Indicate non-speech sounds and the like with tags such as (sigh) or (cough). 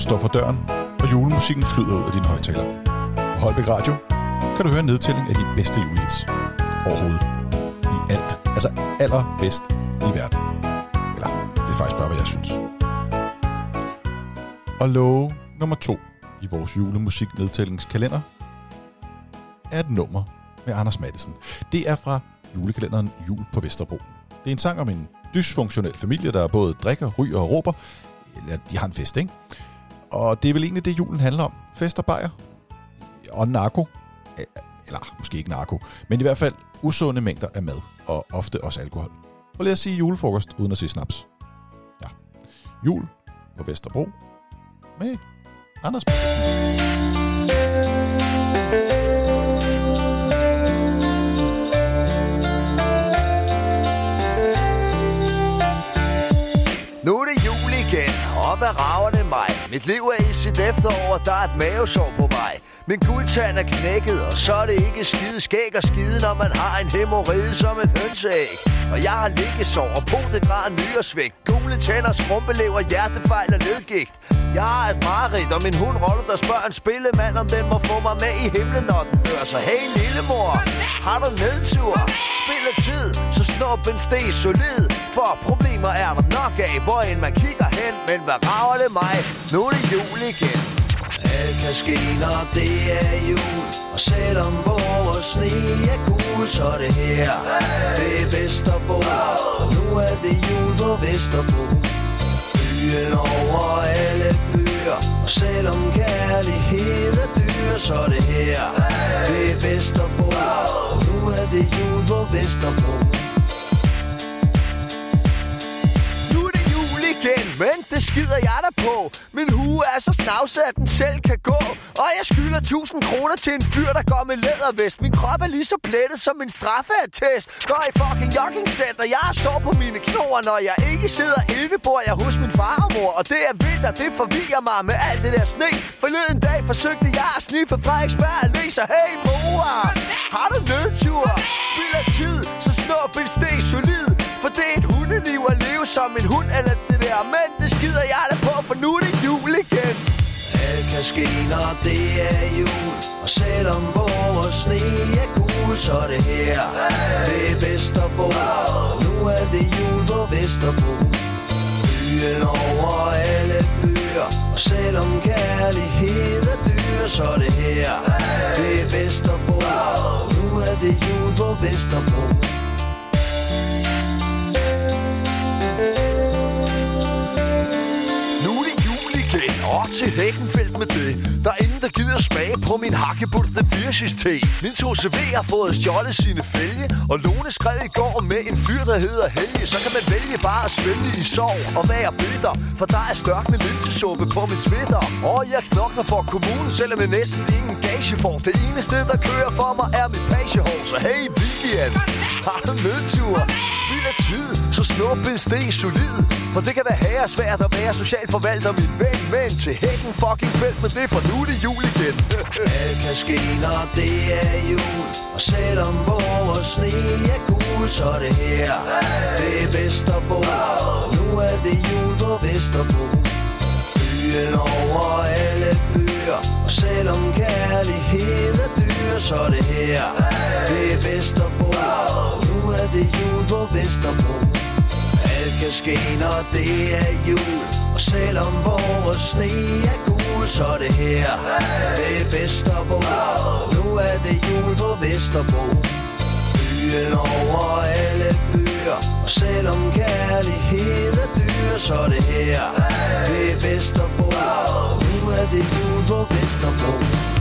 står for døren, og julemusikken flyder ud af din højtaler. På Holbæk Radio kan du høre en nedtælling af de bedste julehits overhovedet. I alt. Altså allerbedst i verden. Eller, det er faktisk bare, hvad jeg synes. Og love nummer to i vores julemusik-nedtællingskalender er et nummer med Anders Madsen. Det er fra julekalenderen Jul på Vesterbro. Det er en sang om en dysfunktionel familie, der både drikker, ryger og råber. Eller de har en fest, ikke? Og det er vel egentlig det, julen handler om. Fest og bajer. Og narko. Eller måske ikke narko. Men i hvert fald usunde mængder af mad. Og ofte også alkohol. Og lad os sige julefrokost uden at sige snaps. Ja. Jul på Vesterbro med Anders Madsen. Jul igen, og hvad rager det mig? Mit liv er i sit efterår, der er et mavesår på vej. Min guldtand er knækket, og så er det ikke skide skæg og skide, når man har en hemorrhide som et hønseæg. Og jeg har liggesår og potegrad nyresvægt. Gule tænder, skrumpelever, hjertefejl og ledgigt. Jeg har et mareridt, og min hund roller, der spørger en spillemand, om den må få mig med i himlen, når den dør. Så hey lillemor, har du nedtur? Spiller tid, så snup en sten solid. For problemer er der nok af, hvor end man kigger hen. Men hvad rager det mig? Nu er det jul igen. Alt kan ske, når det er jul. Og selvom vores sne er gul, så er det her. Det er Vesterbro Og nu er det jul på Vesterbro. Byen over alle byer. Og selvom kærlighed er dyr, så er det her. Det er Vesterbro Og nu er det jul på Vesterbro. Men det skider jeg da på. Min hue er så snavset, at den selv kan gå. Og jeg skylder 1000 kroner til en fyr, der går med lædervest. Min krop er lige så plettet som min straffeattest. Går i fucking joggingcenter, jeg har sår på mine knoer, Når jeg ikke sidder inde, bor jeg hos min far og mor. Og det er vinter, det forvirrer mig med alt det der sne. Forleden dag forsøgte jeg at sniffe Frederiksberg Allé, læser, hey mor, har du nød Alt skinner, det er jul. Og selvom vores sne er gul, så er det her. Det er Vesterbro nu er det jul på Vesterbro. Byen over alle byer. Og selvom kærlighed er dyr, så er det her. Det er Vesterbro nu er det jul på Vesterbro. Og til Hækkenfeldt med det. Der er ingen, der gider smage på min hakkebundne firsis te. Min 2CV har fået stjålet sine fælge, og Lone skrev i går med en fyr, der hedder Helge. Så kan man vælge bare at svælge i sorg og være bitter, for der er størkende linsesuppe på min smitter. Og jeg knokler for kommunen, selvom jeg næsten ingen gage får. Det eneste, der kører for mig, er mit pagehår. Så hey, Vivian, har du nedtur? Spilder tid, så snup en sten solid. For det kan være herresvært at være socialforvalter, min ven. Men til hækken fucking felt med det, for nu er det jul igen. (laughs) Alt kan ske, når det er jul. Og selvom vores sne er gul, så er det her. Det er Vesterbro. Og nu er det jul på Vesterbro. Byen over alle byer Og selvom kærlighed er dyr, så er det her Det er Vesterbro Og nu er det jul på Vesterbro alt kan ske, når det er jul. Og selvom vores sne er gul, så er det her Det er Vesterbro Og nu er det jul på Vesterbro. Byen over alle byer. Og selvom kærlighed er dyr, så er det her Det er Vesterbro Og nu er det jul på Vesterbro.